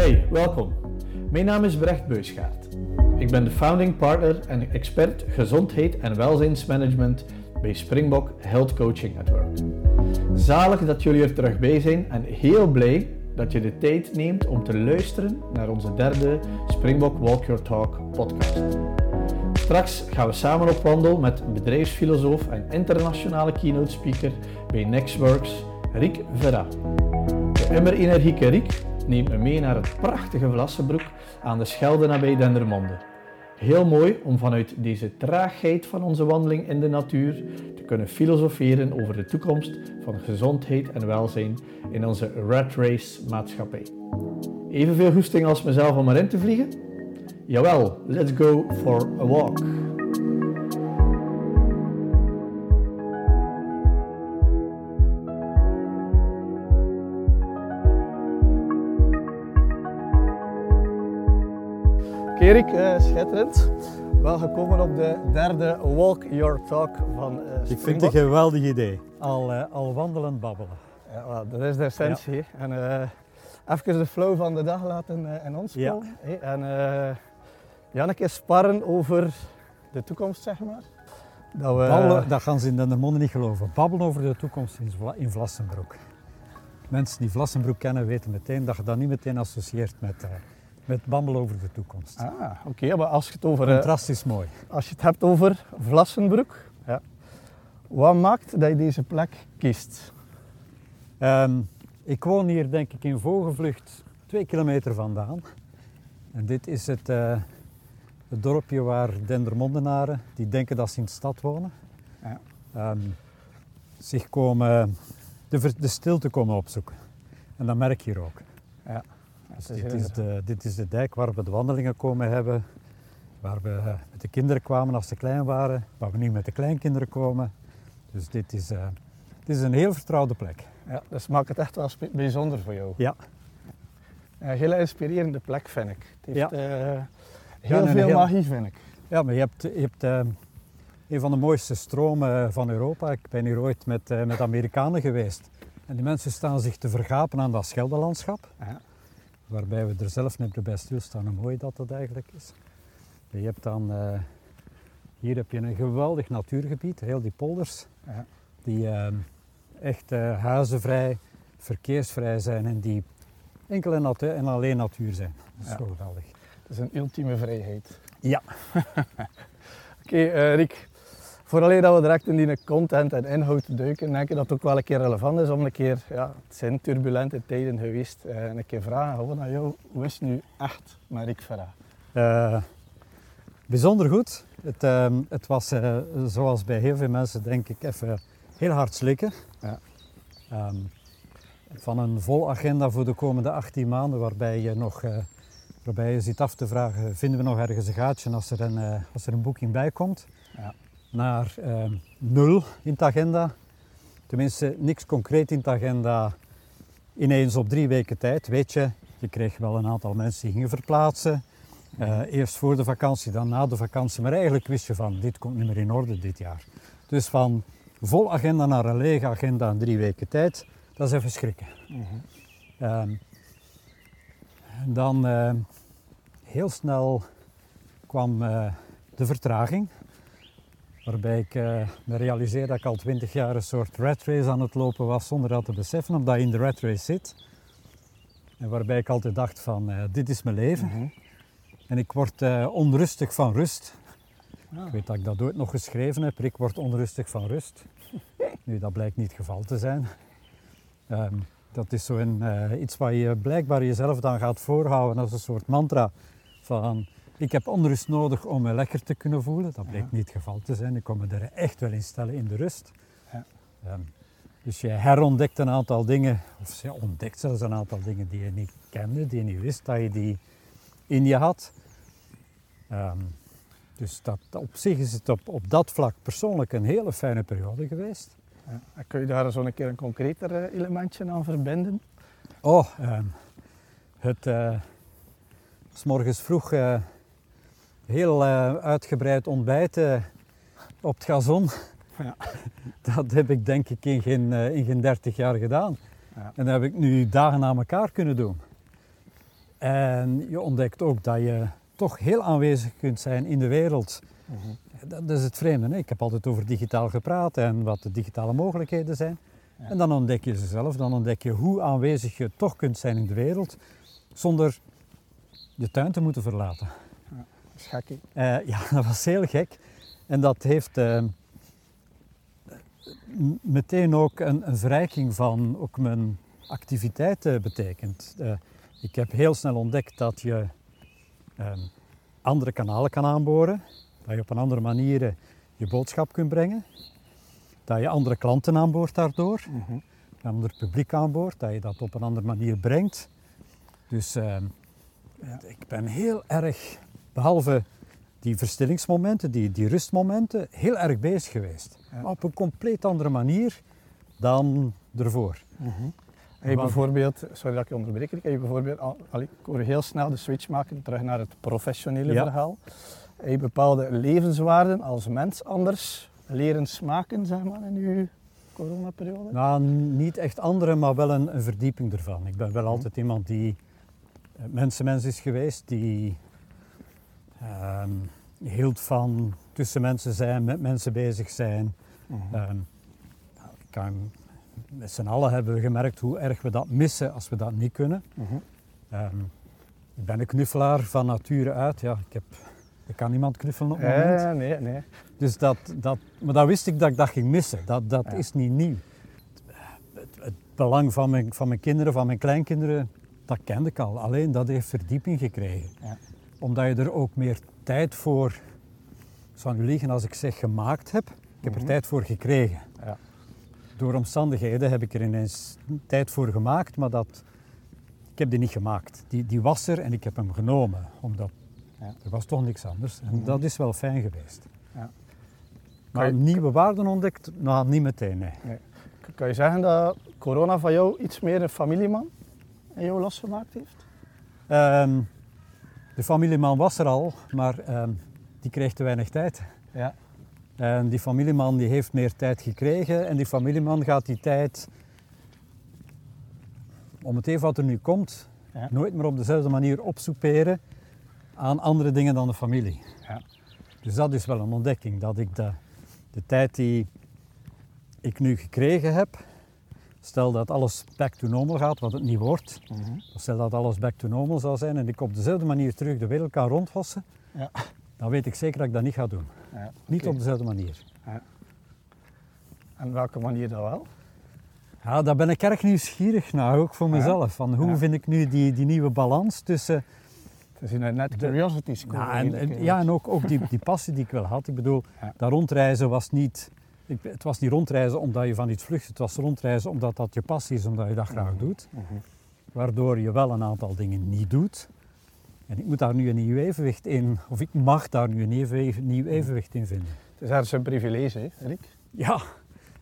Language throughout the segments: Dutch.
Hey, welkom. Mijn naam is Brecht Beusgaard. Ik ben de founding partner en expert gezondheid en welzijnsmanagement bij Springbok Health Coaching Network. Zalig dat jullie er terug bij zijn en heel blij dat je de tijd neemt om te luisteren naar onze derde Springbok Walk Your Talk podcast. Straks gaan we samen op wandel met bedrijfsfilosoof en internationale keynote speaker bij Nextworks, Riek Verra. De immer energieke Riek neemt me mee naar het prachtige Vlassenbroek aan de Schelde nabij Dendermonde. Heel mooi om vanuit deze traagheid van onze wandeling in de natuur te kunnen filosoferen over de toekomst van gezondheid en welzijn in onze rat race maatschappij. Evenveel goesting als mezelf om erin te vliegen? Jawel, let's go for a walk. Erik, uh, schitterend. Welkom op de derde Walk Your Talk van uh, Ik vind het een geweldig idee. Al, uh, al wandelend babbelen. Ja, well, dat is de essentie. Ja. En even de flow van de dag laten in ons komen. Ja. En ja, een keer sparren over de toekomst, zeg maar. Dat, we... Babbelen, dat gaan ze in de monden niet geloven. Babbelen over de toekomst in Vlassenbroek. Mensen die Vlassenbroek kennen weten meteen dat je dat niet meteen associeert met met babbelen over de toekomst. Ah, oké. Maar als je het over... Contrast is mooi. Als je het hebt over Vlassenbroek, ja. wat maakt dat je deze plek kiest? Um, ik woon hier denk ik in vogelvlucht twee kilometer vandaan. En dit is het, uh, het dorpje waar Dendermondenaren, die denken dat ze in de stad wonen, ja. um, zich komen, de, de stilte komen opzoeken. En dat merk je hier ook. Dus dit, is de, dit is de dijk waar we de wandelingen komen hebben, waar we eh, met de kinderen kwamen als ze klein waren, waar we nu met de kleinkinderen komen. Dus dit is, uh, dit is een heel vertrouwde plek. Ja, dat maakt het echt wel bijzonder voor jou. Ja. Een hele inspirerende plek vind ik. Het heeft ja. uh, heel veel heel... magie vind ik. Ja, maar je hebt, je hebt uh, een van de mooiste stromen van Europa. Ik ben hier ooit met, met Amerikanen geweest. En die mensen staan zich te vergapen aan dat Scheldelandschap. Ja waarbij we er zelf niet bij stilstaan hoe mooi dat dat eigenlijk is. Je hebt dan, uh, hier heb je een geweldig natuurgebied, heel die polders, ja. die uh, echt uh, huizenvrij, verkeersvrij zijn en die enkel en, en alleen natuur zijn. Dat is ja. geweldig. Dat is een ultieme vrijheid. Ja. Oké, okay, Rick. Vooral dat we direct in die content en inhoud duiken, denk ik dat het ook wel een keer relevant is om een keer, ja, het zijn turbulente tijden geweest, uh, een keer vragen gewoon aan jou, hoe is het nu echt met Rick Verra? Uh, bijzonder goed. Het, uh, het was uh, zoals bij heel veel mensen denk ik even heel hard slikken. Ja. Um, van een vol agenda voor de komende 18 maanden waarbij je nog waarbij je zit af te vragen, vinden we nog ergens een gaatje als er een, als er een boeking bij komt. Ja naar uh, nul in het agenda. Tenminste, niks concreet in het agenda ineens op drie weken tijd. Weet je, je kreeg wel een aantal mensen die gingen verplaatsen. Uh, eerst voor de vakantie, dan na de vakantie. Maar eigenlijk wist je van, dit komt niet meer in orde dit jaar. Dus van vol agenda naar een lege agenda in drie weken tijd, dat is even schrikken. Mm -hmm. dan uh, heel snel kwam uh, de vertraging. Waarbij ik uh, me realiseerde dat ik al twintig jaar een soort rat race aan het lopen was zonder dat te beseffen, omdat je in de rat race zit. En waarbij ik altijd dacht van, uh, dit is mijn leven. Mm -hmm. En ik word uh, onrustig van rust. Ah. Ik weet dat ik dat ooit nog geschreven heb, ik word onrustig van rust. nu, dat blijkt niet het geval te zijn. Um, dat is zo een, iets wat je blijkbaar jezelf dan gaat voorhouden als een soort mantra van ik heb onrust nodig om me lekker te kunnen voelen. Dat bleek niet het geval te zijn. Ik kon me er echt wel in stellen in de rust. Ja. Um, dus je herontdekt een aantal dingen, of je ontdekt zelfs een aantal dingen die je niet kende, die je niet wist dat je die in je had. Um, dus dat, op zich is het op, op dat vlak persoonlijk een hele fijne periode geweest. Ja. Kun je daar zo een keer een concreter eh, elementje aan verbinden? Oh, um, het uh, s morgens vroeg uh, heel uh, uitgebreid ontbijten op het gazon. Ja. Dat heb ik denk ik in geen, uh, in geen 30 jaar gedaan. Ja. En dat heb ik nu dagen na elkaar kunnen doen. En je ontdekt ook dat je toch heel aanwezig kunt zijn in de wereld. Dat is het vreemde. Hè? Ik heb altijd over digitaal gepraat en wat de digitale mogelijkheden zijn. Ja. En dan ontdek je ze zelf, dan ontdek je hoe aanwezig je toch kunt zijn in de wereld zonder je tuin te moeten verlaten. Eh, ja, dat was heel gek. En dat heeft eh, meteen ook een, een verrijking van ook mijn activiteiten betekend. Eh, ik heb heel snel ontdekt dat je ehm, andere kanalen kan aanboren, dat je op een andere manier je boodschap kunt brengen, dat je andere klanten aanboort daardoor, een ander publiek aanboort, dat je dat op een andere manier brengt. Dus ehm, Ja. ik ben heel erg, behalve die verstillingsmomenten, die, die rustmomenten, heel erg bezig geweest. Ja. Maar op een compleet andere manier dan ervoor. Heb je bijvoorbeeld, sorry dat ik je onderbreek, heb je bijvoorbeeld, al, ik hoor heel snel de switch maken terug naar het professionele Ja. verhaal. Heb je bepaalde levenswaarden als mens anders leren smaken, zeg maar, in je coronaperiode? Nou, niet echt andere, maar wel een, een verdieping ervan. Ik ben wel Mhm. altijd iemand die eh, mensenmens is geweest, die ehm, hield van tussen mensen zijn, met mensen bezig zijn. Nou, ik kan, met z'n allen hebben we gemerkt hoe erg we dat missen als we dat niet kunnen. Ehm, ik ben een knuffelaar van nature uit. Ja, ik, heb, ik kan niemand knuffelen op het moment. Eh, nee, nee. Dus dat, dat, maar dat wist ik dat ik dat ging missen. Dat, dat Ja. is niet nieuw. Het, het belang van mijn, van mijn kinderen, van mijn kleinkinderen, dat kende ik al. Alleen dat heeft verdieping gekregen. Ja. Omdat je er ook meer tijd voor, zou nu liegen als ik zeg gemaakt heb, ik heb Mhm. er tijd voor gekregen. Ja. Door omstandigheden heb ik er ineens tijd voor gemaakt, maar dat, ik heb die niet gemaakt. Die, die was er en ik heb hem genomen, omdat Ja. er was toch niks anders. En Mhm. dat is wel fijn geweest. Ja. Maar je- nieuwe waarden ontdekt? Nou, niet meteen, nee. Kan je zeggen dat corona van jou iets meer een familieman in jou losgemaakt heeft? Ehm, de familieman was er al, maar ehm, die kreeg te weinig tijd. Ja. En die familieman die heeft meer tijd gekregen en die familieman gaat die tijd, om het even wat er nu komt, Ja. nooit meer op dezelfde manier opsoeperen aan andere dingen dan de familie. Ja. Dus dat is wel een ontdekking, dat ik de, de tijd die ik nu gekregen heb, stel dat alles back to normal gaat, wat het niet wordt, Mhm. stel dat alles back to normal zou zijn en ik op dezelfde manier terug de wereld kan rondwassen, Ja. dan weet ik zeker dat ik dat niet ga doen. Ja, Niet op dezelfde manier. En welke manier dan wel? Ja, daar ben ik erg nieuwsgierig naar, ook voor Ja? mezelf. Van hoe Ja. vind ik nu die, die nieuwe balans tussen... Het is een net curiosity. Ja, en, ja, en ook, ook die, die passie die ik wel had. Ik bedoel, Ja. dat rondreizen was niet... Ik, het was niet rondreizen omdat je van iets vlucht. Het was rondreizen omdat dat je passie is, omdat je dat graag Mhm. doet. Mhm. Waardoor je wel een aantal dingen niet doet. En ik moet daar nu een nieuw evenwicht in, of ik mag daar nu een nieuw evenwicht in vinden. Het is ergens een privilege, hè, Rick? Ja,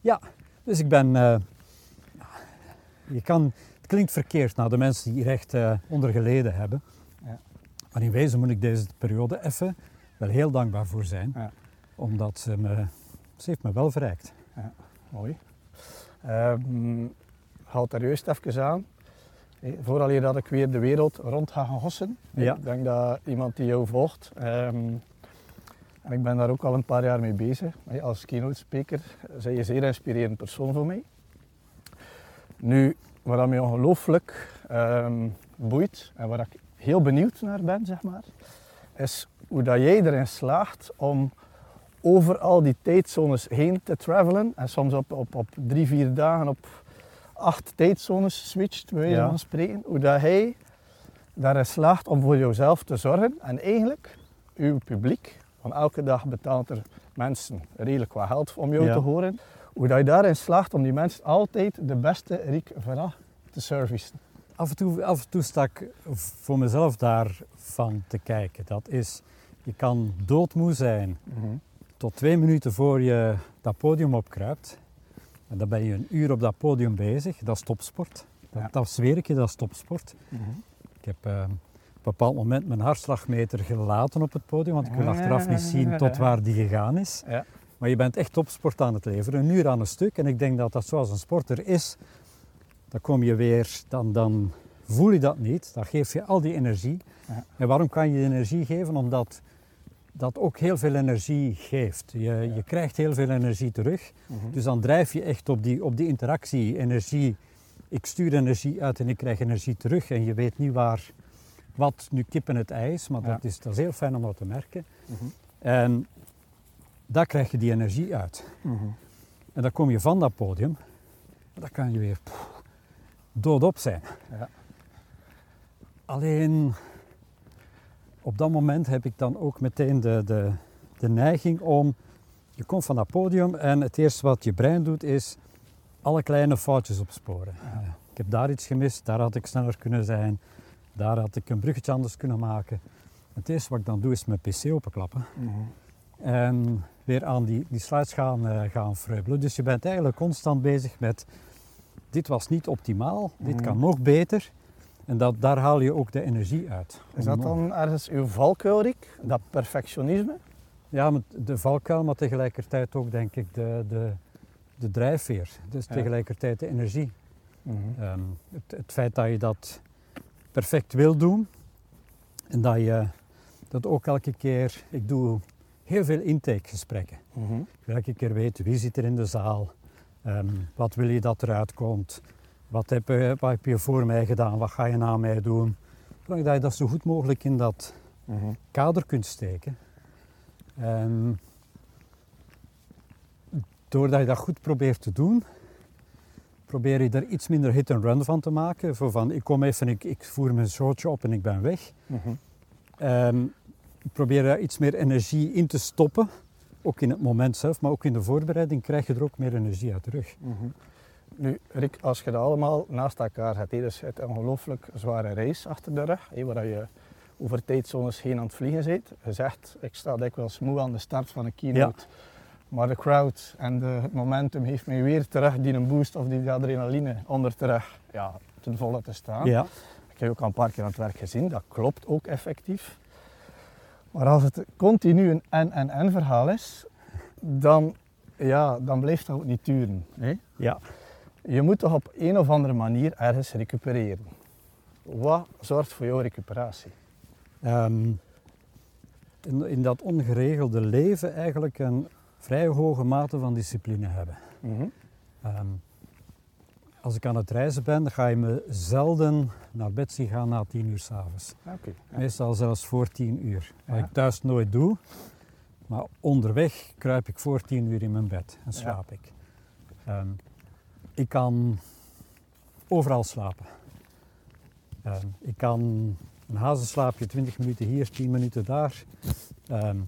ja. Dus ik ben. eh, je kan, het klinkt verkeerd naar de mensen die hier echt eh, onder geleden hebben. Ja. Maar in wezen moet ik deze periode even wel heel dankbaar voor zijn. Ja. Omdat ze me. Ze heeft me wel verrijkt. Mooi. Ehm haalt daar juist even aan. Hé, Vooral hier dat ik weer de wereld rond ga gaan hossen. Ja. Ik denk dat iemand die jou volgt. ehm, en ik ben daar ook al een paar jaar mee bezig. Hé, Als keynote speaker ben je een zeer inspirerend persoon voor mij. Nu, wat mij ongelooflijk ehm, boeit en waar ik heel benieuwd naar ben, zeg maar, is hoe dat jij erin slaagt om over al die tijdzones heen te travelen. En soms op, op, op drie, vier dagen op acht tijdzones switcht, bij wijze van spreken, hoe dat hij daarin slaagt om voor jezelf te zorgen. En eigenlijk uw publiek, want elke dag betaalt er mensen redelijk wat geld om jou Ja. te horen, hoe dat je daarin slaagt om die mensen altijd de beste Rick Verra te servicen. Af en, toe, af en toe sta ik voor mezelf daarvan te kijken. Dat is, je kan doodmoe zijn tot twee minuten voor je dat podium opkruipt. En dan ben je een uur op dat podium bezig. Dat is topsport. Dat, Ja. dat zweer ik je, dat is topsport. Ik heb eh, op een bepaald moment mijn hartslagmeter gelaten op het podium, want ik wil achteraf niet zien tot waar die gegaan is. Ja. Maar je bent echt topsport aan het leveren, een uur aan een stuk. En ik denk dat dat zoals een sporter is, dan kom je weer, dan, dan voel je dat niet. Dan geef je al die energie. Ja. En waarom kan je energie geven? Omdat dat ook heel veel energie geeft. Je, je krijgt heel veel energie terug. Mhm. Dus dan drijf je echt op die, op die interactie, energie. Ik stuur energie uit en ik krijg energie terug. En je weet niet waar, wat nu kip en het ei is, maar Ja. dat, is, dat is heel fijn om dat te merken. Mhm. En daar krijg je die energie uit. Mhm. En dan kom je van dat podium, dan kan je weer doodop zijn. Ja. Alleen op dat moment heb ik dan ook meteen de, de, de neiging om. Je komt van dat podium en het eerste wat je brein doet is alle kleine foutjes opsporen. Ja. Eh, ik heb daar iets gemist, daar had ik sneller kunnen zijn, daar had ik een bruggetje anders kunnen maken. Het eerste wat ik dan doe is mijn pc openklappen Mhm. en weer aan die, die slides gaan, eh, gaan freubelen. Dus je bent eigenlijk constant bezig met dit was niet optimaal, dit Mhm. kan nog beter. En dat, daar haal je ook de energie uit. Is dat dan ergens uw valkuil, Rick? Dat perfectionisme? Ja, de valkuil, maar tegelijkertijd ook denk ik de, de, de drijfveer. Dus Ja. tegelijkertijd de energie. Mhm. Ehm, het, het feit dat je dat perfect wil doen en dat je dat ook elke keer, ik doe heel veel intakegesprekken. Ik wil elke keer weten wie zit er in de zaal, Ehm, wat wil je dat eruit komt, wat heb, je, wat heb je voor mij gedaan, wat ga je na mij doen. Zolang dat je dat zo goed mogelijk in dat Mhm. kader kunt steken. En doordat je dat goed probeert te doen, probeer je er iets minder hit and run van te maken. Zo van, ik kom even, ik, ik voer mijn shortje op en ik ben weg. Ehm, ik probeer daar iets meer energie in te stoppen. Ook in het moment zelf, maar ook in de voorbereiding krijg je er ook meer energie uit terug. Mhm. Nu, Rick, als je dat allemaal naast elkaar dus hebt een ongelooflijk zware reis achter de rug, waar je over tijdzones heen aan het vliegen bent. Je zegt, ik sta dikwijls moe aan de start van een keynote, maar de crowd en de, het momentum heeft mij weer terug die een boost of die adrenaline onder terug ja, ten volle te staan. Ja, Ik heb ook al een paar keer aan het werk gezien, dat klopt ook effectief. Maar als het continu een en-en-en verhaal is, dan, ja, dan blijft dat ook niet duren. Hè? ja. Je moet toch op een of andere manier ergens recupereren. Wat zorgt voor jouw recuperatie? Ehm, in, in dat ongeregelde leven eigenlijk een vrij hoge mate van discipline hebben. Ehm, als ik aan het reizen ben, dan ga je me zelden naar bed zien gaan na tien uur s'avonds. Oké. Meestal zelfs voor tien uur. Wat Ja. ik thuis nooit doe. Maar onderweg kruip ik voor tien uur in mijn bed en Ja. slaap ik. Ehm, ik kan overal slapen. Ehm, ik kan een hazenslaapje 20 minuten hier, 10 minuten daar. Ehm,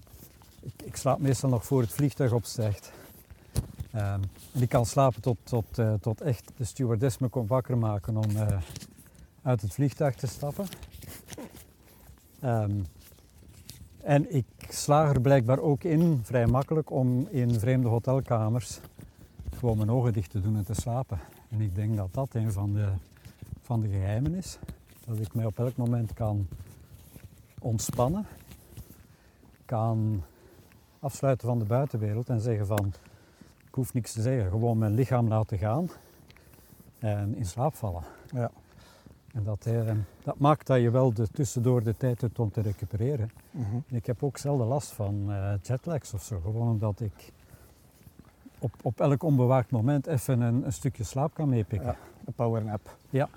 ik, ik slaap meestal nog voor het vliegtuig opstijgt. Ehm, en ik kan slapen tot, tot, eh, tot echt de stewardess me komt wakker maken om eh, uit het vliegtuig te stappen. En ik slaag er blijkbaar ook in, vrij makkelijk, om in vreemde hotelkamers gewoon mijn ogen dicht te doen en te slapen. En ik denk dat dat een van de, van de geheimen is. Dat ik mij op elk moment kan ontspannen, kan afsluiten van de buitenwereld en zeggen van ik hoef niks te zeggen, gewoon mijn lichaam laten gaan en in slaap vallen. Ja. En dat, eh, dat maakt dat je wel de, tussendoor de tijd hebt om te recupereren. Mhm. Ik heb ook zelden last van eh, jetlags of zo, gewoon omdat ik op, op elk onbewaakt moment even een, een stukje slaap kan meepikken. Ja. De power nap. Ja.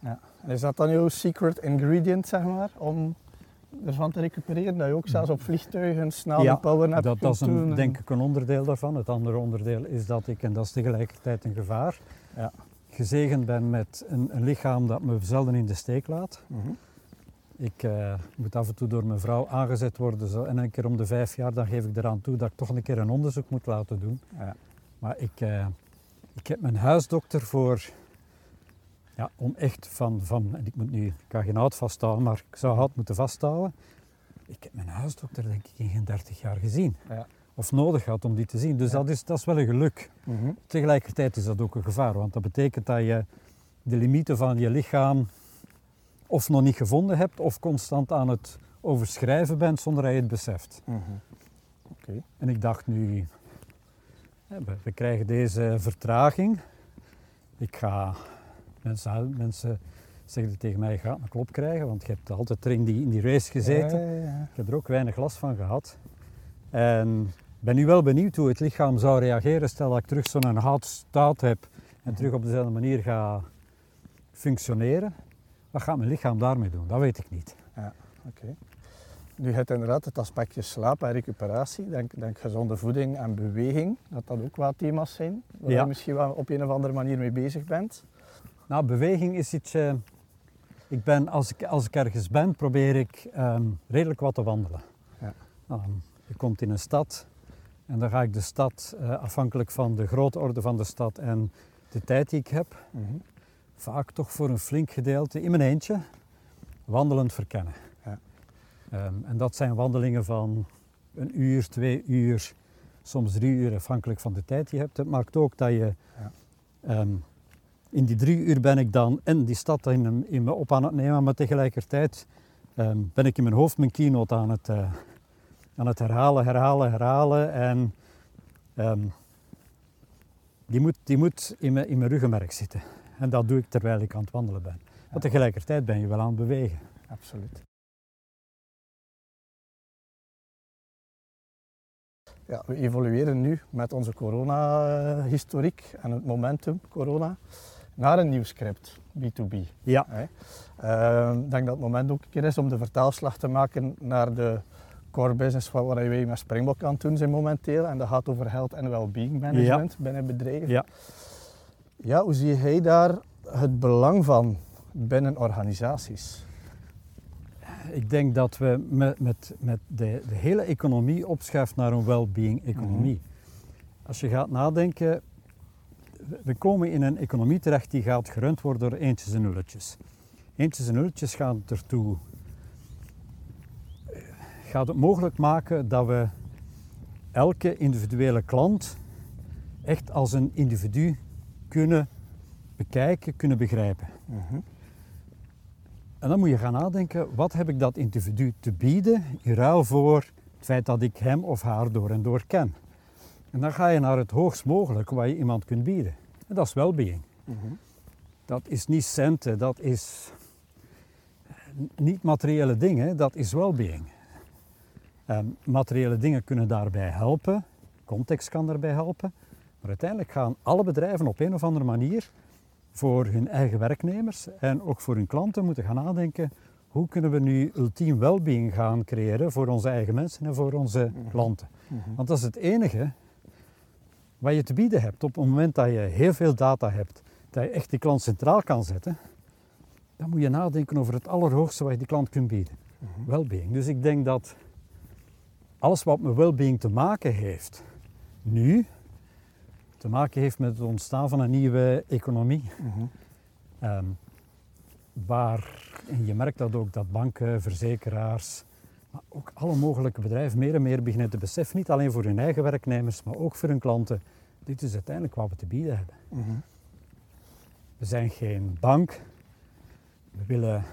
ja. En Is dat dan jouw secret ingredient, zeg maar, om ervan te recupereren? Dat je ook zelfs op vliegtuigen snel Ja, een power nap dat, dat is een, en- denk ik een onderdeel daarvan. Het andere onderdeel is dat ik, en dat is tegelijkertijd een gevaar, Ja. gezegend ben met een, een lichaam dat me zelden in de steek laat. Mhm. Ik eh, moet af en toe door mijn vrouw aangezet worden zo, en een keer om de vijf jaar dan geef ik eraan toe dat ik toch een keer een onderzoek moet laten doen. Ja. Maar ik, eh, ik heb mijn huisdokter voor, ja, om echt van, van en ik moet nu, ik kan geen hout vasthouden, maar ik zou hout moeten vasthouden. Ik heb mijn huisdokter denk ik in geen 30 jaar gezien. Ja. Of nodig had om die te zien. Dus Ja. dat, is, dat is wel een geluk. Mhm. Tegelijkertijd is dat ook een gevaar, want dat betekent dat je de limieten van je lichaam of nog niet gevonden hebt, of constant aan het overschrijven bent zonder dat je het beseft. Mhm. Oké. En ik dacht nu, we, we krijgen deze vertraging. Ik ga, mensen, mensen zeggen tegen mij, je gaat een klop krijgen, want je hebt altijd in die, in die race gezeten. Ja, ja, ja. Ik heb er ook weinig last van gehad. En ik ben nu wel benieuwd hoe het lichaam zou reageren stel dat ik terug zo'n hard staat heb en terug op dezelfde manier ga functioneren. Wat gaat mijn lichaam daarmee doen? Dat weet ik niet. Oké. Nu het inderdaad het aspectje slaap en recuperatie. Denk, denk gezonde voeding en beweging, dat dat ook wel thema's zijn. Waar Ja. je misschien wel op een of andere manier mee bezig bent. Nou, beweging is iets. eh, ik ben, als, ik, als ik ergens ben, probeer ik ehm, redelijk wat te wandelen. Ja. Ehm, je komt in een stad en dan ga ik de stad, eh, afhankelijk van de grootte orde van de stad en de tijd die ik heb, Mhm. vaak toch voor een flink gedeelte in mijn eentje wandelend verkennen. Ehm, en dat zijn wandelingen van een uur, twee uur, soms drie uur, afhankelijk van de tijd die je hebt. Het maakt ook dat je Ja. ehm, in die drie uur ben ik dan in die stad in, in me op aan het nemen, maar tegelijkertijd ehm, ben ik in mijn hoofd mijn keynote aan het, eh, aan het herhalen, herhalen, herhalen. En die moet, die moet in, mijn, in mijn ruggenmerk zitten. En dat doe ik terwijl ik aan het wandelen ben. Maar tegelijkertijd ben je wel aan het bewegen. Absoluut. Ja, we evolueren nu met onze corona-historiek en het momentum corona naar een nieuw script, B2B. Ja. Ehm, Ik denk dat het moment ook een keer is om de vertaalslag te maken naar de core business wat wat wij met Springbok aan het doen zijn momenteel. En dat gaat over health en well-being management binnen bedrijven. Ja. Ja, hoe zie jij daar het belang van binnen organisaties? Ik denk dat we met, met, met de, de hele economie opschuift naar een well-being economie. Als je gaat nadenken, we- komen in een economie terecht die gaat gerund worden door eentjes en nulletjes. Eentjes en nulletjes gaan ertoe, gaat het mogelijk maken dat we elke individuele klant echt als een individu kunnen bekijken, kunnen begrijpen. Mhm. En dan moet je gaan nadenken, wat heb ik dat individu te bieden in ruil voor het feit dat ik hem of haar door en door ken. En dan ga je naar het hoogst mogelijke wat je iemand kunt bieden. En dat is well-being. Mhm. Dat is niet centen, dat is niet materiële dingen, dat is well-being. Ehm, materiële dingen kunnen daarbij helpen, context kan daarbij helpen, maar uiteindelijk gaan alle bedrijven op een of andere manier voor hun eigen werknemers en ook voor hun klanten moeten gaan nadenken hoe kunnen we nu ultiem well-being gaan creëren voor onze eigen mensen en voor onze Mhm. klanten. Mhm. Want dat is het enige wat je te bieden hebt. Op het moment dat je heel veel data hebt, dat je echt die klant centraal kan zetten, dan moet je nadenken over het allerhoogste wat je die klant kunt bieden. Mhm. Wellbeing. Dus ik denk dat alles wat met wellbeing te maken heeft, nu, te maken heeft met het ontstaan van een nieuwe economie. Mhm. Ehm, waar, en je merkt dat ook, dat banken, verzekeraars, maar ook alle mogelijke bedrijven meer en meer beginnen te beseffen, niet alleen voor hun eigen werknemers, maar ook voor hun klanten, dit is uiteindelijk wat we te bieden hebben. Mhm. We zijn geen bank. We willen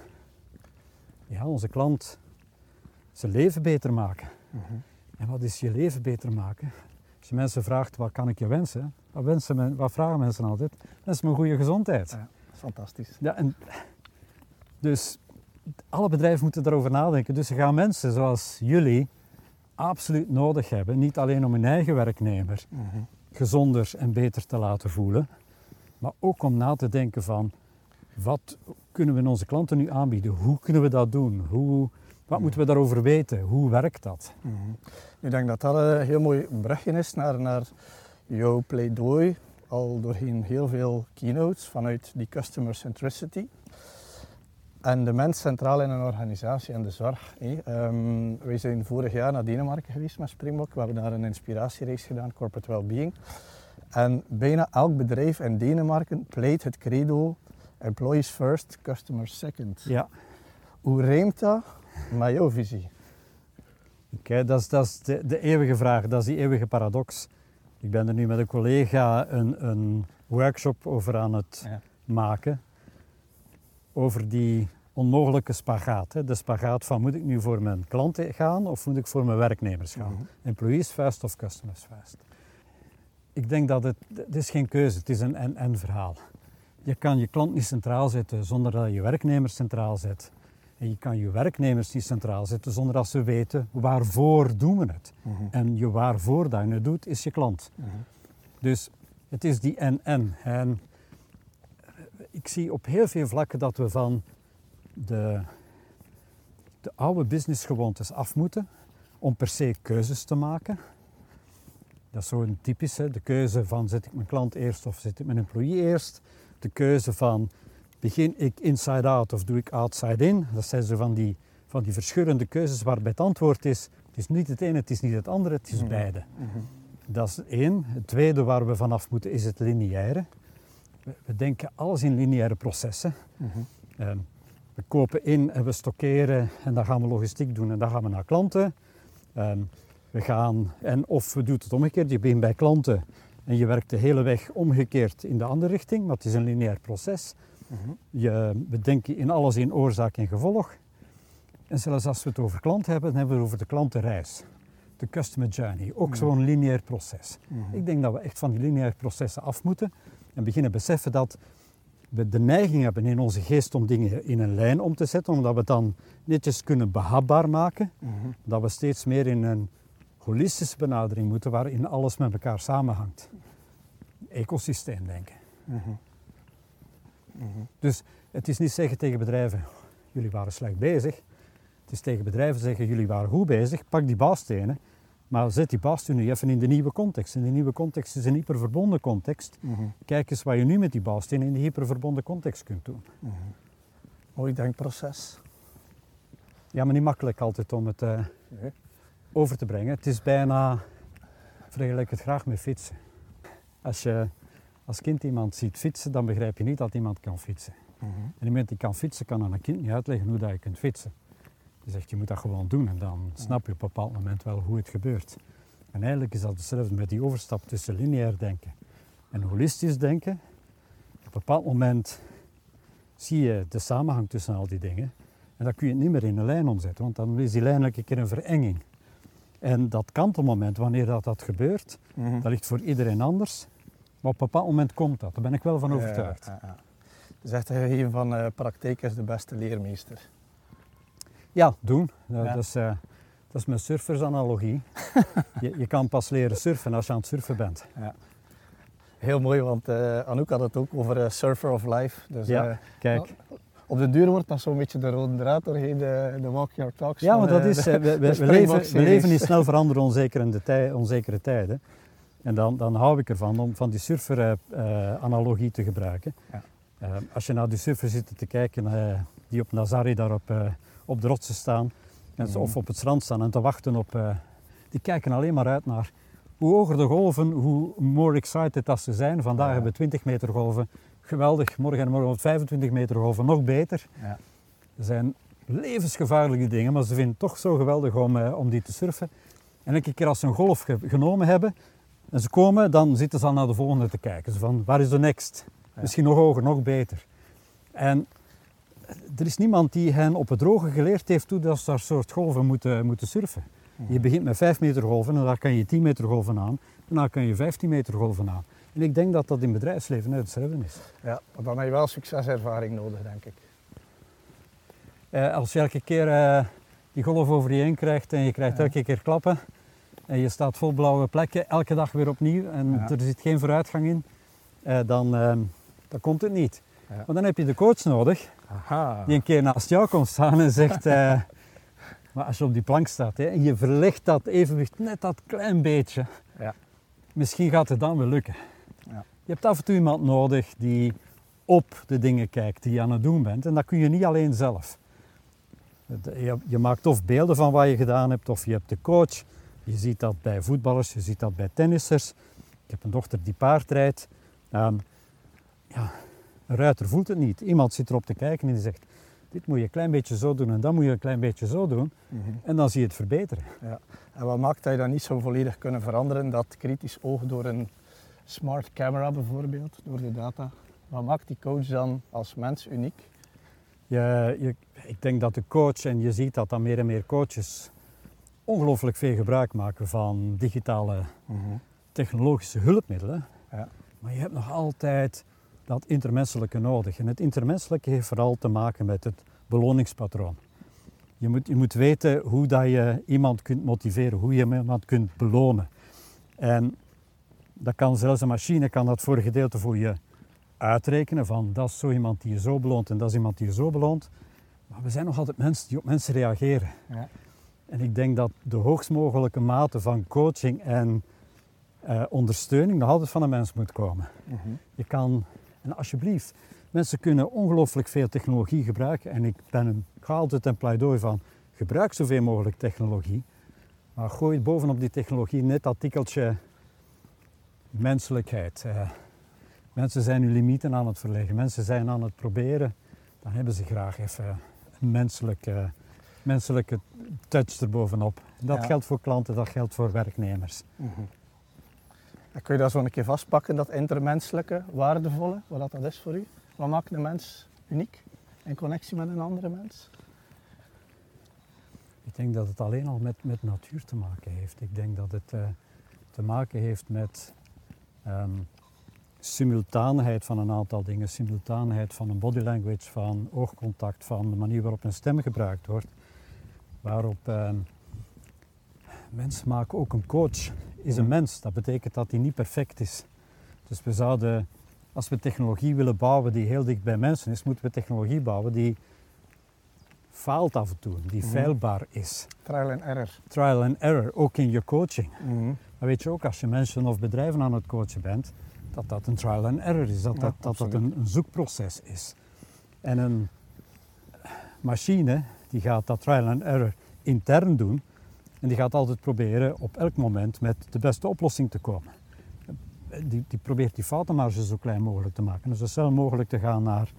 ja, onze klant zijn leven beter maken. Mhm. En wat is je leven beter maken? Als je mensen vraagt, wat kan ik je wensen? Wat, wensen men, wat vragen mensen altijd? Dat is mijn goede gezondheid. Ja. Fantastisch. Ja, en dus alle bedrijven moeten daarover nadenken. Dus ze gaan mensen zoals jullie absoluut nodig hebben. Niet alleen om hun eigen werknemer Mhm. gezonder en beter te laten voelen. Maar ook om na te denken van wat kunnen we onze klanten nu aanbieden? Hoe kunnen we dat doen? Hoe, wat moeten we daarover weten? Hoe werkt dat? Mhm. Ik denk dat dat een heel mooi brugje is naar, naar jouw pleidooi, al doorheen heel veel keynotes vanuit die customer centricity. En de mens centraal in een organisatie en de zorg. hé. Ehm, wij zijn vorig jaar naar Denemarken geweest met Springbok. We hebben daar een inspiratiereis gedaan, Corporate Wellbeing. En bijna elk bedrijf in Denemarken pleit het credo Employees first, customers second. Ja, Hoe rijmt dat met jouw visie? oké, dat is, dat is de, de eeuwige vraag, dat is die eeuwige paradox. Ik ben er nu met een collega een, een workshop over aan het Ja. maken. Over die onmogelijke spagaat. Hè. De spagaat van moet ik nu voor mijn klanten gaan of moet ik voor mijn werknemers gaan? Mhm. Employees first of customers first? Ik denk dat het, het is geen keuze, het is een en-en verhaal. je kan je klant niet centraal zetten zonder dat je je werknemers centraal zet. En je kan je werknemers niet centraal zetten zonder dat ze weten waarvoor doen we het. Mhm. En je waarvoor dat je het doet, is je klant. Mhm. Dus het is die en-en. En ik zie op heel veel vlakken dat we van de, de oude businessgewoontes af moeten om per se keuzes te maken. Dat is zo'n typisch, hè? de keuze van zet ik mijn klant eerst of zet ik mijn employee eerst. De keuze van begin ik inside out of doe ik outside in. Dat zijn zo van die, van die verschurende keuzes waarbij het antwoord is, het is niet het ene, het is niet het andere, het is Mhm. beide. Mhm. Dat is één. Het tweede waar we vanaf moeten is het lineaire. We, we denken alles in lineaire processen. Mhm. Ehm, we kopen in en we stockeren en dan gaan we logistiek doen en dan gaan we naar klanten. Ehm, we gaan, en of we doen het omgekeerd, je begint bij klanten en je werkt de hele weg omgekeerd in de andere richting, maar het is een lineair proces. Mhm. Je, we denken in alles in oorzaak en gevolg. En zelfs als we het over klant hebben, dan hebben we het over de klantenreis. De customer journey, ook Mhm. zo'n lineair proces. Mhm. Ik denk dat we echt van die lineaire processen af moeten en beginnen beseffen dat we de neiging hebben in onze geest om dingen in een lijn om te zetten, omdat we het dan netjes kunnen behapbaar maken. Mhm. Dat we steeds meer in een holistische benadering moeten waarin alles met elkaar samenhangt. Ecosysteem denken. Mhm. Dus het is niet zeggen tegen bedrijven, jullie waren slecht bezig. Het is tegen bedrijven zeggen, jullie waren goed bezig, pak die bouwstenen. Maar zet die bouwstenen nu even in de nieuwe context. En de nieuwe context is een hyperverbonden context. Mhm. Kijk eens wat je nu met die bouwstenen in de hyperverbonden context kunt doen. Mhm. Mooi denkproces. Ja, maar niet makkelijk altijd om het eh, Nee. over te brengen. Het is bijna, vergelijk het graag met fietsen. Als je als kind iemand ziet fietsen, dan begrijp je niet dat iemand kan fietsen. Mhm. En iemand die kan fietsen, kan aan een kind niet uitleggen hoe dat je kunt fietsen. Je zegt, je moet dat gewoon doen en dan snap je op een bepaald moment wel hoe het gebeurt. En eigenlijk is dat hetzelfde met die overstap tussen lineair denken en holistisch denken. Op een bepaald moment zie je de samenhang tussen al die dingen. En dan kun je het niet meer in een lijn omzetten, want dan is die lijn elke keer een verenging. En dat kantelmoment, wanneer dat, dat gebeurt, Mhm. dat ligt voor iedereen anders. Maar op een bepaald moment komt dat, daar ben ik wel van overtuigd. Ja, ja, ja. Een gegeven van eh, praktijk is de beste leermeester. Ja, doen. Dat, Ja. is, eh, dat is mijn surfersanalogie. je, je kan pas leren surfen als je aan het surfen bent. Heel mooi, want eh, Anouk had het ook over Surfer of Life. Dus Ja, Kijk. op de duur wordt dat zo'n beetje de rode draad doorheen de, de Walk Your Talks. Ja, want dat is, de- we, we- de we leven, we leven in snel veranderende onzekere, tij, onzekere tijden. En dan, dan hou ik ervan om van die surfer-analogie te gebruiken. Ja. Eh, als je naar die surfers zit te kijken, eh, die op Nazari daar op, eh, op de rotsen staan, en ze- Mhm. of op het strand staan en te wachten op... eh, die kijken alleen maar uit naar hoe hoger de golven, hoe more excited dat ze zijn. Vandaag Ja. hebben we 20 meter golven. Geweldig, morgen en morgen op 25 meter golven, nog beter. Ja. Er zijn levensgevaarlijke dingen, maar ze vinden het toch zo geweldig om, eh, om die te surfen. En elke keer als ze een golf ge- genomen hebben en ze komen, dan zitten ze al naar de volgende te kijken. Ze van, waar is de next? Ja. Misschien nog hoger, nog beter. En er is niemand die hen op het droge geleerd heeft hoe dat ze daar soort golven moeten, moeten surfen. Je begint met 5 meter golven en dan kan je 10 meter golven aan. Daarna kan je 15 meter golven aan. En ik denk dat dat in bedrijfsleven net hetzelfde is. Ja, maar dan heb je wel succeservaring nodig, denk ik. Eh, als je elke keer eh, die golf over je heen krijgt en je krijgt Ja. elke keer klappen en je staat vol blauwe plekken, elke dag weer opnieuw en Ja. er zit geen vooruitgang in, eh, dan, eh, dan komt het niet. Ja. Maar dan heb je de coach nodig Aha. die een keer naast jou komt staan en zegt, eh, maar als je op die plank staat hè, en je verlegt dat evenwicht net dat klein beetje, Ja. misschien gaat het dan wel lukken. Ja. Je hebt af en toe iemand nodig die op de dingen kijkt die je aan het doen bent en dat kun je niet alleen zelf. Je maakt of beelden van wat je gedaan hebt of je hebt de coach. Je ziet dat bij voetballers, je ziet dat bij tennissers. Ik heb een dochter die paardrijdt. Ehm, ja, een ruiter voelt het niet. Iemand zit erop te kijken en die zegt, dit moet je een klein beetje zo doen en dat moet je een klein beetje zo doen. Mhm. En dan zie je het verbeteren. En wat maakt dat je dat niet zo volledig kunnen veranderen? Dat kritisch oog door een smart camera bijvoorbeeld, door de data. Wat maakt die coach dan als mens uniek? Je, je, ik denk dat de coach, en je ziet dat dan meer en meer coaches ongelooflijk veel gebruik maken van digitale technologische hulpmiddelen. Ja. Maar je hebt nog altijd dat intermenselijke nodig. En het intermenselijke heeft vooral te maken met het beloningspatroon. Je moet, je moet weten hoe dat je iemand kunt motiveren, hoe je iemand kunt belonen. En dat kan zelfs een machine kan dat voor een gedeelte voor je uitrekenen van dat is zo iemand die je zo beloont en dat is iemand die je zo beloont. Maar we zijn nog altijd mensen die op mensen reageren. Ja. En ik denk dat de hoogst mogelijke mate van coaching en uh, ondersteuning nog altijd van een mens moet komen. Mhm. Je kan, en alsjeblieft, mensen kunnen ongelooflijk veel technologie gebruiken. En ik, ben een, ik ga altijd een pleidooi van gebruik zoveel mogelijk technologie. Maar gooi bovenop die technologie net dat tikkeltje menselijkheid. Uh, mensen zijn hun limieten aan het verleggen. Mensen zijn aan het proberen. Dan hebben ze graag even een menselijke, menselijke touch erbovenop. Dat geldt voor klanten, dat geldt voor werknemers. Mm dan kun je dat zo een keer vastpakken, dat intermenselijke, waardevolle, wat dat is voor u. Wat maakt een mens uniek in connectie met een andere mens? Ik denk dat het alleen al met, met natuur te maken heeft. Ik denk dat het uh, te maken heeft met um, simultaanheid van een aantal dingen. Simultaanheid van een body language, van oogcontact, van de manier waarop een stem gebruikt wordt. Waarop um, mensen maken ook een coach is een mens. Dat betekent dat hij niet perfect is. Dus we zouden, als we technologie willen bouwen die heel dicht bij mensen is, moeten we technologie bouwen die faalt af en toe, die feilbaar is. Trial and error. Trial and error, ook in je coaching. Mhm. Maar weet je ook, als je mensen of bedrijven aan het coachen bent, dat dat een trial and error is, dat dat, dat, dat een, een zoekproces is. En een machine die gaat dat trial and error intern doen, en die gaat altijd proberen op elk moment met de beste oplossing te komen. Die, die probeert die foutenmarge zo klein mogelijk te maken. Dus zo snel mogelijk te gaan naar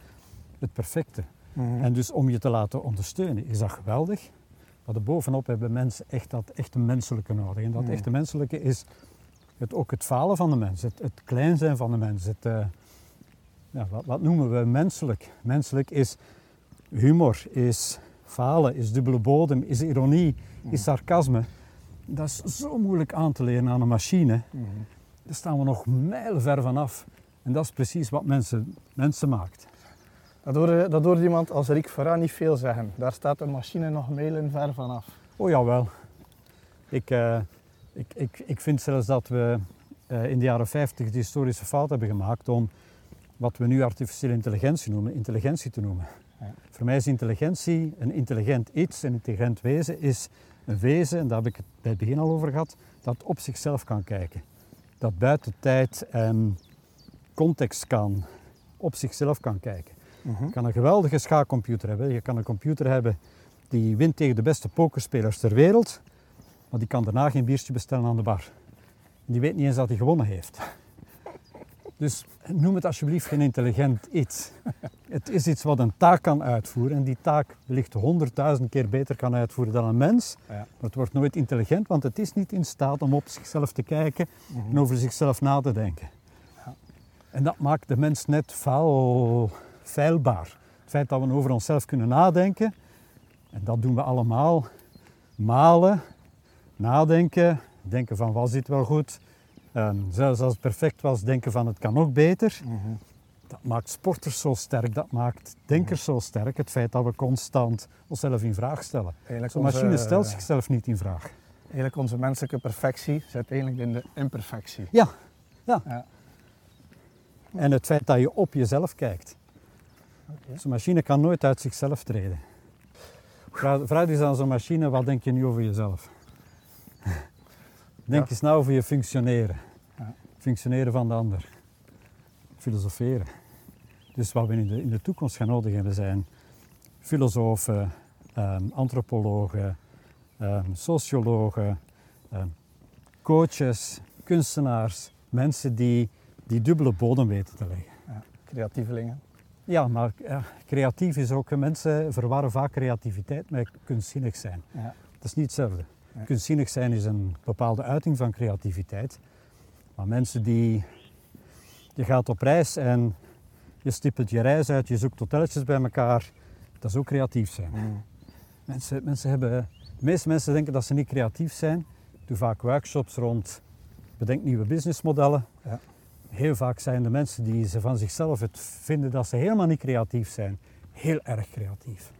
het perfecte. Mhm. En dus om je te laten ondersteunen is dat geweldig. Maar bovenop hebben mensen echt dat echte menselijke nodig. En dat mhm. echte menselijke is het, ook het falen van de mens, het, het klein zijn van de mens. Het, uh, ja, wat, wat, noemen we menselijk? Menselijk is humor, is falen, is dubbele bodem, is ironie, is sarcasme. Dat is zo moeilijk aan te leren aan een machine. Daar staan we nog mijlenver vanaf. En dat is precies wat mensen, mensen maakt. Dat hoorde, dat hoorde iemand als Rick Ferra niet veel zeggen. Daar staat een machine nog mijlenver vanaf. Oh jawel. Ik, uh, ik, ik, ik vind zelfs dat we uh, in de jaren 50 de historische fout hebben gemaakt om wat we nu artificiële intelligentie noemen, intelligentie te noemen. Voor mij is intelligentie een intelligent iets, een intelligent wezen is een wezen, en daar heb ik het bij het begin al over gehad, dat op zichzelf kan kijken. Dat buiten tijd en context kan, op zichzelf kan kijken. Mhm. Je kan een geweldige schaakcomputer hebben. Je kan een computer hebben die wint tegen de beste pokerspelers ter wereld, maar die kan daarna geen biertje bestellen aan de bar. Die weet niet eens dat hij gewonnen heeft. Dus noem het alsjeblieft geen intelligent iets. Het is iets wat een taak kan uitvoeren en die taak wellicht honderdduizend keer beter kan uitvoeren dan een mens. Ja. Maar het wordt nooit intelligent, want het is niet in staat om op zichzelf te kijken en over zichzelf na te denken. Ja. En dat maakt de mens net vuil, feilbaar. Het feit dat we over onszelf kunnen nadenken, en dat doen we allemaal, malen, nadenken, denken van was dit wel goed, en zelfs als het perfect was, denken van het kan nog beter. Mhm. Dat maakt sporters zo sterk, dat maakt denkers zo sterk. Het feit dat we constant onszelf in vraag stellen. Zo'n machine stelt zichzelf niet in vraag. Eigenlijk onze menselijke perfectie zit eigenlijk in de imperfectie. Ja, ja. ja. En het feit dat je op jezelf kijkt. Okay. Zo'n machine kan nooit uit zichzelf treden. Vraag, vraag eens aan zo'n machine, wat denk je nu over jezelf? Denk eens nou over je functioneren. Ja. Functioneren van de ander. Filosoferen. Dus wat we in de, in de toekomst gaan nodig hebben zijn filosofen, um, antropologen, um, sociologen, um, coaches, kunstenaars, mensen die die dubbele bodem weten te leggen. Ja, creatievelingen. Ja, maar ja, creatief is ook, mensen verwarren vaak creativiteit met kunstzinnig zijn. Ja. Dat is niet hetzelfde. Kunstzinnig zijn is een bepaalde uiting van creativiteit. Maar mensen die... Je gaat op reis en je stippelt je reis uit, je zoekt hotelletjes bij elkaar. Dat is ook creatief zijn. Mm. Mensen, mensen hebben... De meeste mensen denken dat ze niet creatief zijn. Ik doe vaak workshops rond bedenk nieuwe businessmodellen. Ja. heel vaak zijn de mensen die ze van zichzelf het vinden dat ze helemaal niet creatief zijn, heel erg creatief.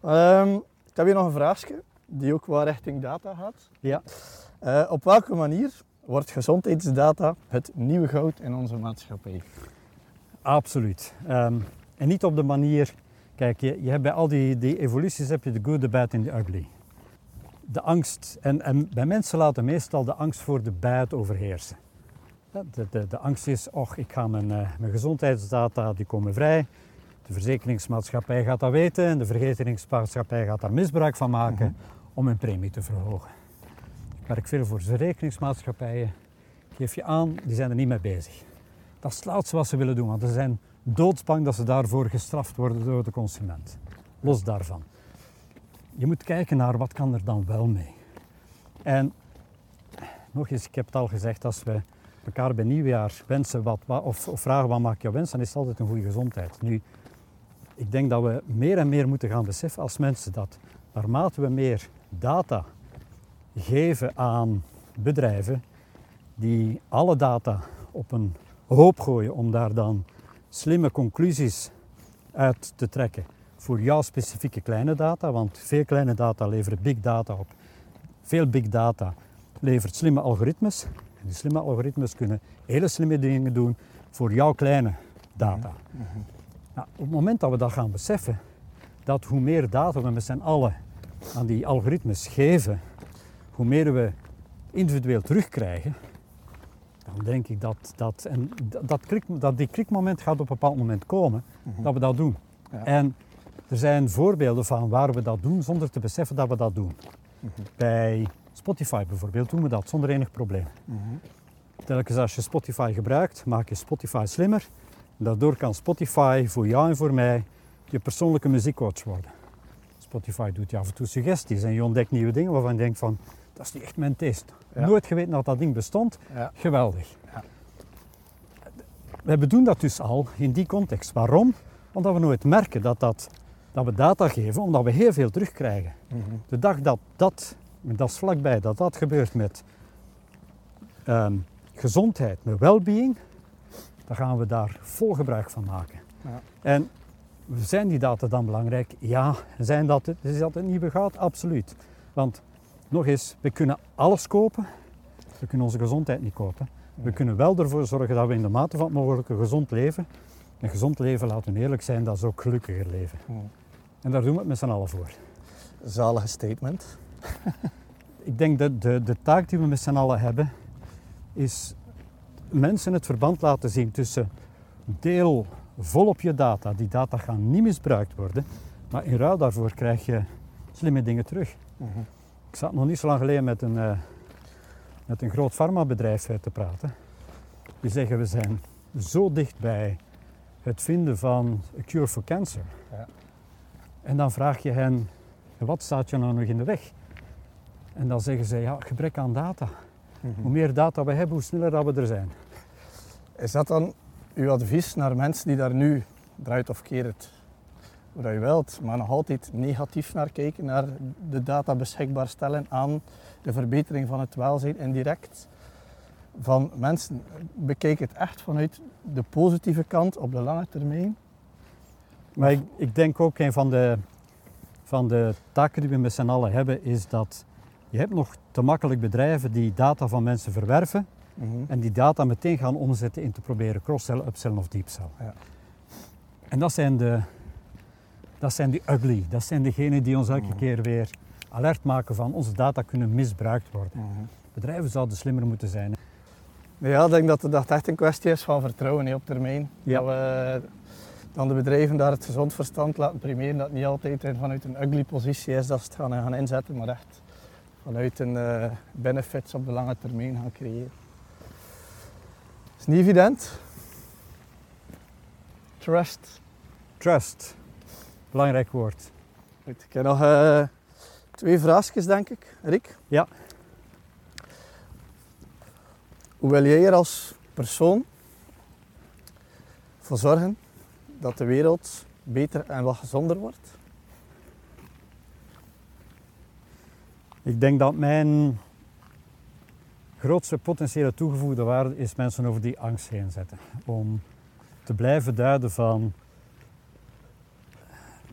Ehm, ik heb hier nog een vraagje die ook wel richting data gaat. Ja. Eh, op welke manier wordt gezondheidsdata het nieuwe goud in onze maatschappij? Absoluut. Ehm, en niet op de manier, kijk, je, je hebt bij al die, die evoluties heb je de good, the bad en de ugly. De angst, en, en bij mensen laten meestal de angst voor de bad overheersen. De, de, de angst is, och, ik ga mijn, eh, mijn gezondheidsdata, die komen vrij. De verzekeringsmaatschappij gaat dat weten en de verzekeringsmaatschappij gaat daar misbruik van maken om hun premie te verhogen. Ik werk veel voor verzekeringsmaatschappijen. Geef je aan, die zijn er niet mee bezig. Dat is het laatste wat ze willen doen, want ze zijn doodsbang dat ze daarvoor gestraft worden door de consument. Los daarvan. Je moet kijken naar wat kan er dan wel mee. En nog eens, ik heb het al gezegd, als we elkaar bij nieuwjaar wensen wat, wat- of, of vragen wat maak je wens, dan is het altijd een goede gezondheid. Nu, ik denk dat we meer en meer moeten gaan beseffen als mensen dat naarmate we meer data geven aan bedrijven die alle data op een hoop gooien om daar dan slimme conclusies uit te trekken voor jouw specifieke kleine data, want veel kleine data leveren big data op. Veel big data levert slimme algoritmes. En die slimme algoritmes kunnen hele slimme dingen doen voor jouw kleine data. Nou, op het moment dat we dat gaan beseffen, dat hoe meer data we met z'n allen aan die algoritmes geven, hoe meer we individueel terugkrijgen, dan denk ik dat, dat, en dat, klik, dat die klikmoment gaat op een bepaald moment komen, dat we dat doen. Ja. En er zijn voorbeelden van waar we dat doen zonder te beseffen dat we dat doen. Bij Spotify bijvoorbeeld doen we dat zonder enig probleem. Telkens als je Spotify gebruikt, maak je Spotify slimmer. Daardoor kan Spotify voor jou en voor mij je persoonlijke muziekcoach worden. Spotify doet je af en toe suggesties en je ontdekt nieuwe dingen waarvan je denkt van, dat is niet echt mijn taste. Ja. Nooit geweten dat dat ding bestond. Ja. Geweldig. Ja. We doen dat dus al in die context. Waarom? Omdat we nooit merken dat, dat, dat we data geven, omdat we heel veel terugkrijgen. De dag dat dat, dat is vlakbij, dat dat gebeurt met ehm, gezondheid, met well-being, dan gaan we daar vol gebruik van maken. Ja. En zijn die data dan belangrijk? Ja. Zijn dat het, is dat het nieuwe goud? Absoluut. Want nog eens, we kunnen alles kopen, we kunnen onze gezondheid niet kopen. We kunnen wel ervoor zorgen dat we in de mate van het mogelijke gezond leven. Een gezond leven, laten we eerlijk zijn, dat is ook gelukkiger leven. En daar doen we het met z'n allen voor. Zalige statement. Ik denk dat de, de taak die we met z'n allen hebben, is mensen het verband laten zien tussen deel volop je data. Die data gaan niet misbruikt worden, maar in ruil daarvoor krijg je slimme dingen terug. Ik zat nog niet zo lang geleden met een, eh, met een groot farmabedrijf eh, te praten. Die zeggen we zijn zo dicht bij het vinden van a cure for cancer. Ja. En dan vraag je hen, wat staat je nou nog in de weg? En dan zeggen ze, ja, gebrek aan data. Hoe meer data we hebben, hoe sneller dat we er zijn. Is dat dan uw advies naar mensen die daar nu, draait of keer het hoe dat je wilt, maar nog altijd negatief naar kijken, naar de data beschikbaar stellen aan de verbetering van het welzijn indirect? Van mensen, bekijk het echt vanuit de positieve kant op de lange termijn. Maar ik, ik denk ook een van de, van de taken die we met z'n allen hebben, is dat je hebt nog te makkelijk bedrijven die data van mensen verwerven en die data meteen gaan omzetten in te proberen cross-sell, upsell of deep-sell. Ja. En dat zijn, de, dat zijn die ugly, dat zijn degenen die ons elke keer weer alert maken van onze data kunnen misbruikt worden. Bedrijven zouden slimmer moeten zijn. Ja, ik denk dat het dat echt een kwestie is van vertrouwen op termijn. Ja. Dat we dan de bedrijven daar het gezond verstand laten primeren. Dat het niet altijd vanuit een ugly positie is dat ze het gaan, gaan inzetten, maar echt vanuit een eh, benefits op de lange termijn gaan creëren. Is niet evident. Trust. Trust, belangrijk woord. Goed, ik heb nog eh, twee vraagjes, denk ik. Rick? Ja. Hoe wil jij er als persoon voor zorgen dat de wereld beter en wat gezonder wordt? Ik denk dat mijn grootste potentiële toegevoegde waarde is mensen over die angst heen zetten. Om te blijven duiden van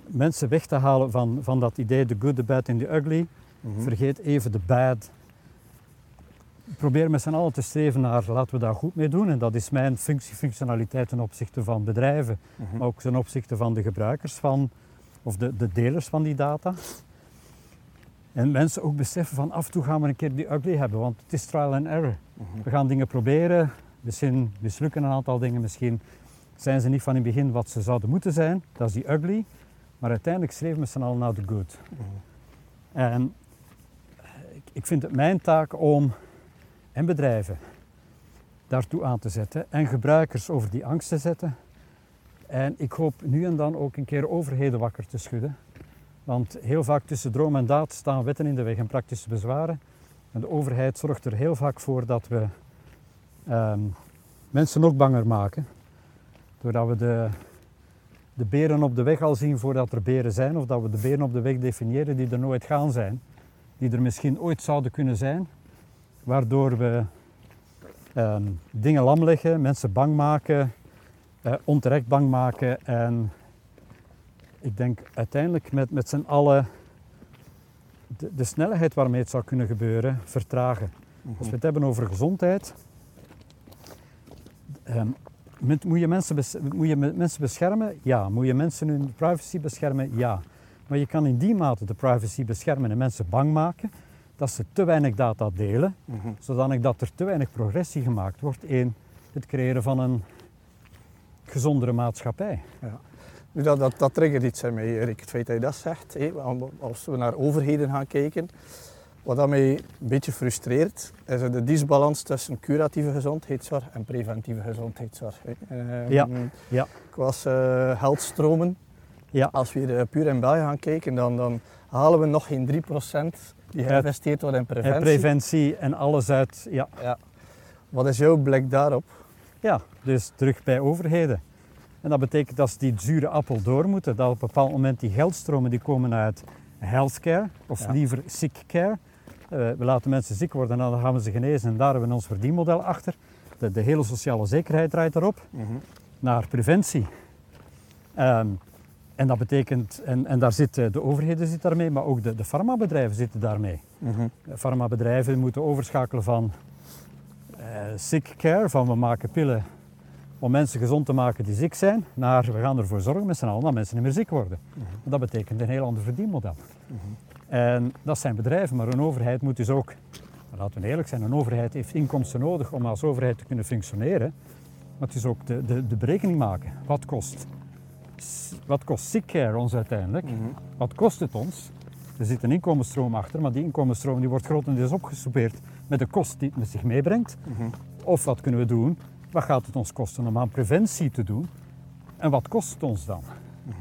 mensen weg te halen van, van dat idee the good, the bad and the ugly. Mhm. Vergeet even de bad. Probeer met z'n allen te streven naar laten we daar goed mee doen. En dat is mijn functie, functionaliteit ten opzichte van bedrijven, Mhm. maar ook ten opzichte van de gebruikers van, of de, de delers van die data. En mensen ook beseffen van af en toe gaan we een keer die ugly hebben, want het is trial and error. Mhm. We gaan dingen proberen, misschien mislukken een aantal dingen, misschien zijn ze niet van in het begin wat ze zouden moeten zijn. Dat is die ugly. Maar uiteindelijk streven we z'n allen naar de good. Mhm. En ik, ik vind het mijn taak om, en bedrijven, daartoe aan te zetten. En gebruikers over die angst te zetten. En ik hoop nu en dan ook een keer overheden wakker te schudden. Want heel vaak tussen droom en daad staan wetten in de weg en praktische bezwaren. En de overheid zorgt er heel vaak voor dat we ehm, mensen nog banger maken. Doordat we de, de beren op de weg al zien voordat er beren zijn. Of dat we de beren op de weg definiëren die er nooit gaan zijn. Die er misschien ooit zouden kunnen zijn. Waardoor we ehm, dingen lam leggen, mensen bang maken, eh, onterecht bang maken. En ik denk uiteindelijk met, met z'n allen de, de snelheid waarmee het zou kunnen gebeuren vertragen. Mhm. Als we het hebben over gezondheid, ehm, moet, moet, je mensen bes- moet je me- mensen beschermen? Ja. Moet je mensen hun privacy beschermen? Ja. Maar je kan in die mate de privacy beschermen en mensen bang maken dat ze te weinig data delen, Mhm. zodanig dat er te weinig progressie gemaakt wordt in het creëren van een gezondere maatschappij. Nu, dat, dat, dat triggert iets in mij, Erik, het feit dat je dat zegt. Hé, als we naar overheden gaan kijken, wat dat mij een beetje frustreert, is de disbalans tussen curatieve gezondheidszorg en preventieve gezondheidszorg. Ehm, Ja, ja. Was eh geldstromen. Ja. Als we hier eh, puur in België gaan kijken, dan, dan halen we nog geen 3% die geïnvesteerd wordt in En preventie. preventie en alles uit. Ja, ja. Wat is jouw blik daarop? ja, dus terug bij overheden. En dat betekent dat ze die zure appel door moeten, dat op een bepaald moment die geldstromen die komen uit healthcare, of Ja. liever sick care. Eh, we laten mensen ziek worden en dan gaan we ze genezen en daar hebben we ons verdienmodel achter. De, de hele sociale zekerheid draait daarop. naar preventie. Ehm, en dat betekent, en, en daar zit, de overheden zitten daarmee, maar ook de, de farmabedrijven zitten daarmee. Mhm. De farmabedrijven moeten overschakelen van eh, sick care, van we maken pillen om mensen gezond te maken die ziek zijn, naar we gaan ervoor zorgen met z'n allen dat mensen niet meer ziek worden. Mhm. Dat betekent een heel ander verdienmodel. Mhm. En dat zijn bedrijven, maar een overheid moet dus ook, laten we eerlijk zijn, een overheid heeft inkomsten nodig om als overheid te kunnen functioneren. Maar het is ook de, de, de berekening maken. Wat kost, wat kost sick care ons uiteindelijk? Mhm. Wat kost het ons? Er zit een inkomensstroom achter, maar die inkomensstroom die wordt grotendeels opgesoupeerd met de kost die het met zich meebrengt. Of wat kunnen we doen? Wat gaat het ons kosten om aan preventie te doen? En wat kost het ons dan? Mhm.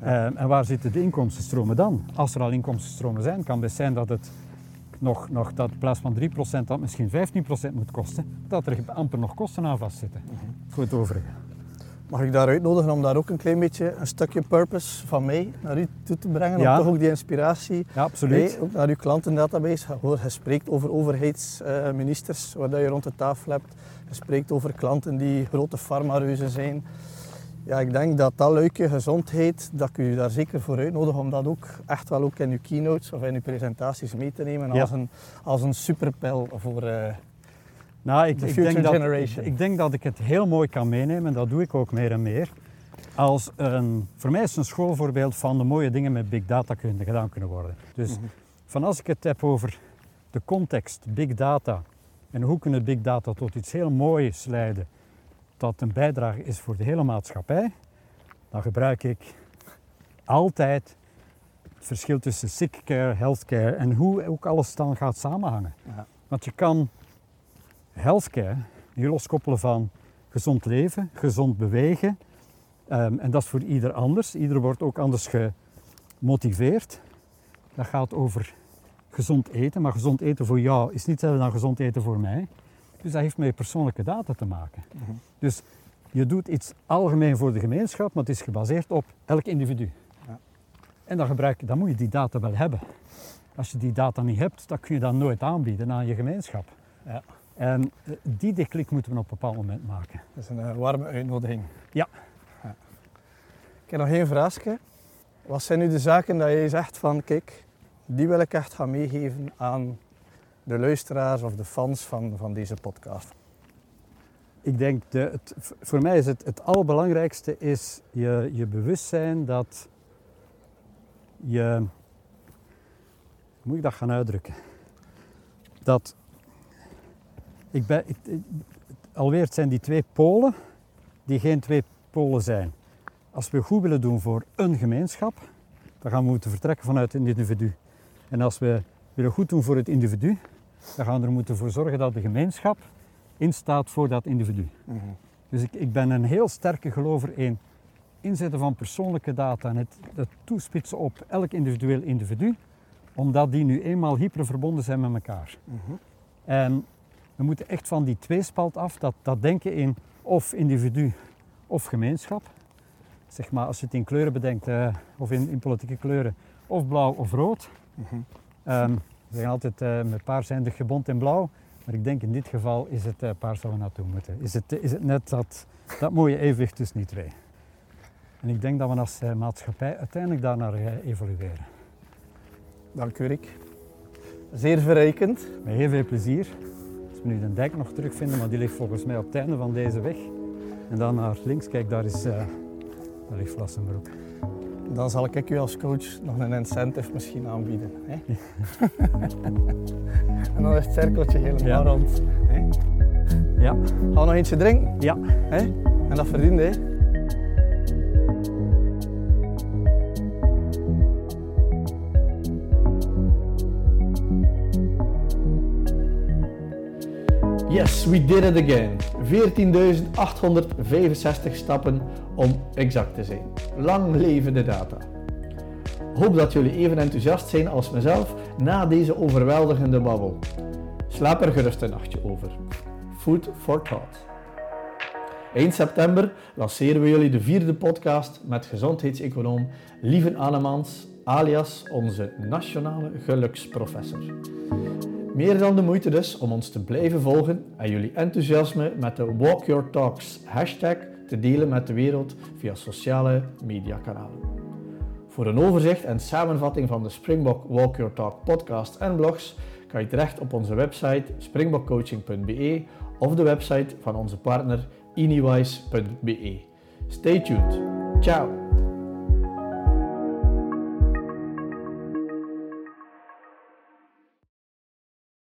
Eh, en waar zitten de inkomstenstromen dan? Als er al inkomstenstromen zijn, kan best zijn dat het nog, nog dat in plaats van 3% dat misschien 15% moet kosten, dat er amper nog kosten aan vastzitten Mhm. voor het overige. Mag ik daar uitnodigen om daar ook een klein beetje een stukje purpose van mij naar u toe te brengen? Ja. Om toch ook die inspiratie Ja, absoluut. Nee, ook naar uw klantendatabase. Je hoort- Je spreekt over overheidsministers waar dat je rond de tafel hebt. Je spreekt over klanten die grote farmareuzen zijn. Ja, ik denk dat dat luikje gezondheid, dat ik u daar zeker voor uitnodig om dat ook echt wel ook in uw keynotes of in uw presentaties mee te nemen Ja. als, een, als een superpijl voor... eh, Nou, ik, dat, ik denk dat ik het heel mooi kan meenemen, en dat doe ik ook meer en meer. Als een, voor mij is het een schoolvoorbeeld van de mooie dingen met big data kunnen gedaan kunnen worden. Dus Mhm. van als ik het heb over de context, big data, en hoe kunnen big data tot iets heel moois leiden, dat een bijdrage is voor de hele maatschappij, dan gebruik ik altijd het verschil tussen sick care, healthcare en hoe ook alles dan gaat samenhangen. Ja. Want je kan healthcare niet loskoppelen van gezond leven, gezond bewegen. Ehm, en dat is voor ieder anders. Ieder wordt ook anders gemotiveerd. Dat gaat over gezond eten, maar gezond eten voor jou is niet hetzelfde dan gezond eten voor mij. Dus dat heeft met je persoonlijke data te maken. Mhm. Dus je doet iets algemeen voor de gemeenschap, maar het is gebaseerd op elk individu. Ja. En dan, gebruik, dan moet je die data wel hebben. Als je die data niet hebt, dan kun je dat nooit aanbieden aan je gemeenschap. Ja. En eh, die de klik moeten we op een bepaald moment maken. Dat is een uh, warme uitnodiging. Ja. ja. Ik heb nog één vraagje. Wat zijn nu de zaken dat jij zegt van, kijk, die wil ik echt gaan meegeven aan de luisteraars of de fans van, van deze podcast? Ik denk, de, het, voor mij is het, het allerbelangrijkste is je, je bewustzijn dat je, hoe moet ik dat gaan uitdrukken? Dat, ik ben, ik, alweer het zijn die twee polen die geen twee polen zijn. Als we goed willen doen voor een gemeenschap, dan gaan we moeten vertrekken vanuit het individu. En als we willen goed doen voor het individu, dan gaan we er moeten voor zorgen dat de gemeenschap instaat voor dat individu. Mhm. Dus ik, ik ben een heel sterke gelover in inzetten van persoonlijke data en het, het toespitsen op elk individueel individu, omdat die nu eenmaal hyperverbonden zijn met elkaar. Mhm. En we moeten echt van die tweespalt af, dat, dat denken in of individu of gemeenschap. Zeg maar, als je het in kleuren bedenkt, uh, of in, in, politieke kleuren, of blauw of rood. Mm we zeggen altijd, uh, met paars zijn de gebond in blauw. Maar ik denk in dit geval is het uh, paars waar we naartoe moeten. Is het, is het net dat, dat mooie evenwicht tussen die twee. En ik denk dat we als maatschappij uiteindelijk daarnaar evolueren. Dank u Rick. Zeer verrijkend. Met heel veel plezier. We nu de dijk nog terugvinden, maar die ligt volgens mij op het einde van deze weg. En dan naar links, kijk daar is dat ligt Vlassenbroek. Dan zal ik u als coach nog een incentive misschien aanbieden. Hè? en dan is het cirkeltje helemaal ja. rond. Hè? Ja. Gaan we nog eentje drinken? Ja. Hè? En dat verdient, hè? Yes, we did it again. 14.865 stappen om exact te zijn. Lang leven de data. Hoop dat jullie even enthousiast zijn als mezelf na deze overweldigende babbel. Slaap er gerust een nachtje over. Food for thought. Eind september lanceren we jullie de vierde podcast met gezondheidseconoom Lieven Anemans, alias onze nationale geluksprofessor. Meer dan de moeite dus om ons te blijven volgen en jullie enthousiasme met de Walk Your Talks hashtag te delen met de wereld via sociale mediakanalen. Voor een overzicht en samenvatting van de Springbok Walk Your Talk podcast en blogs kan je terecht op onze website springbokcoaching.be of de website van onze partner inywise.be. Stay tuned. Ciao!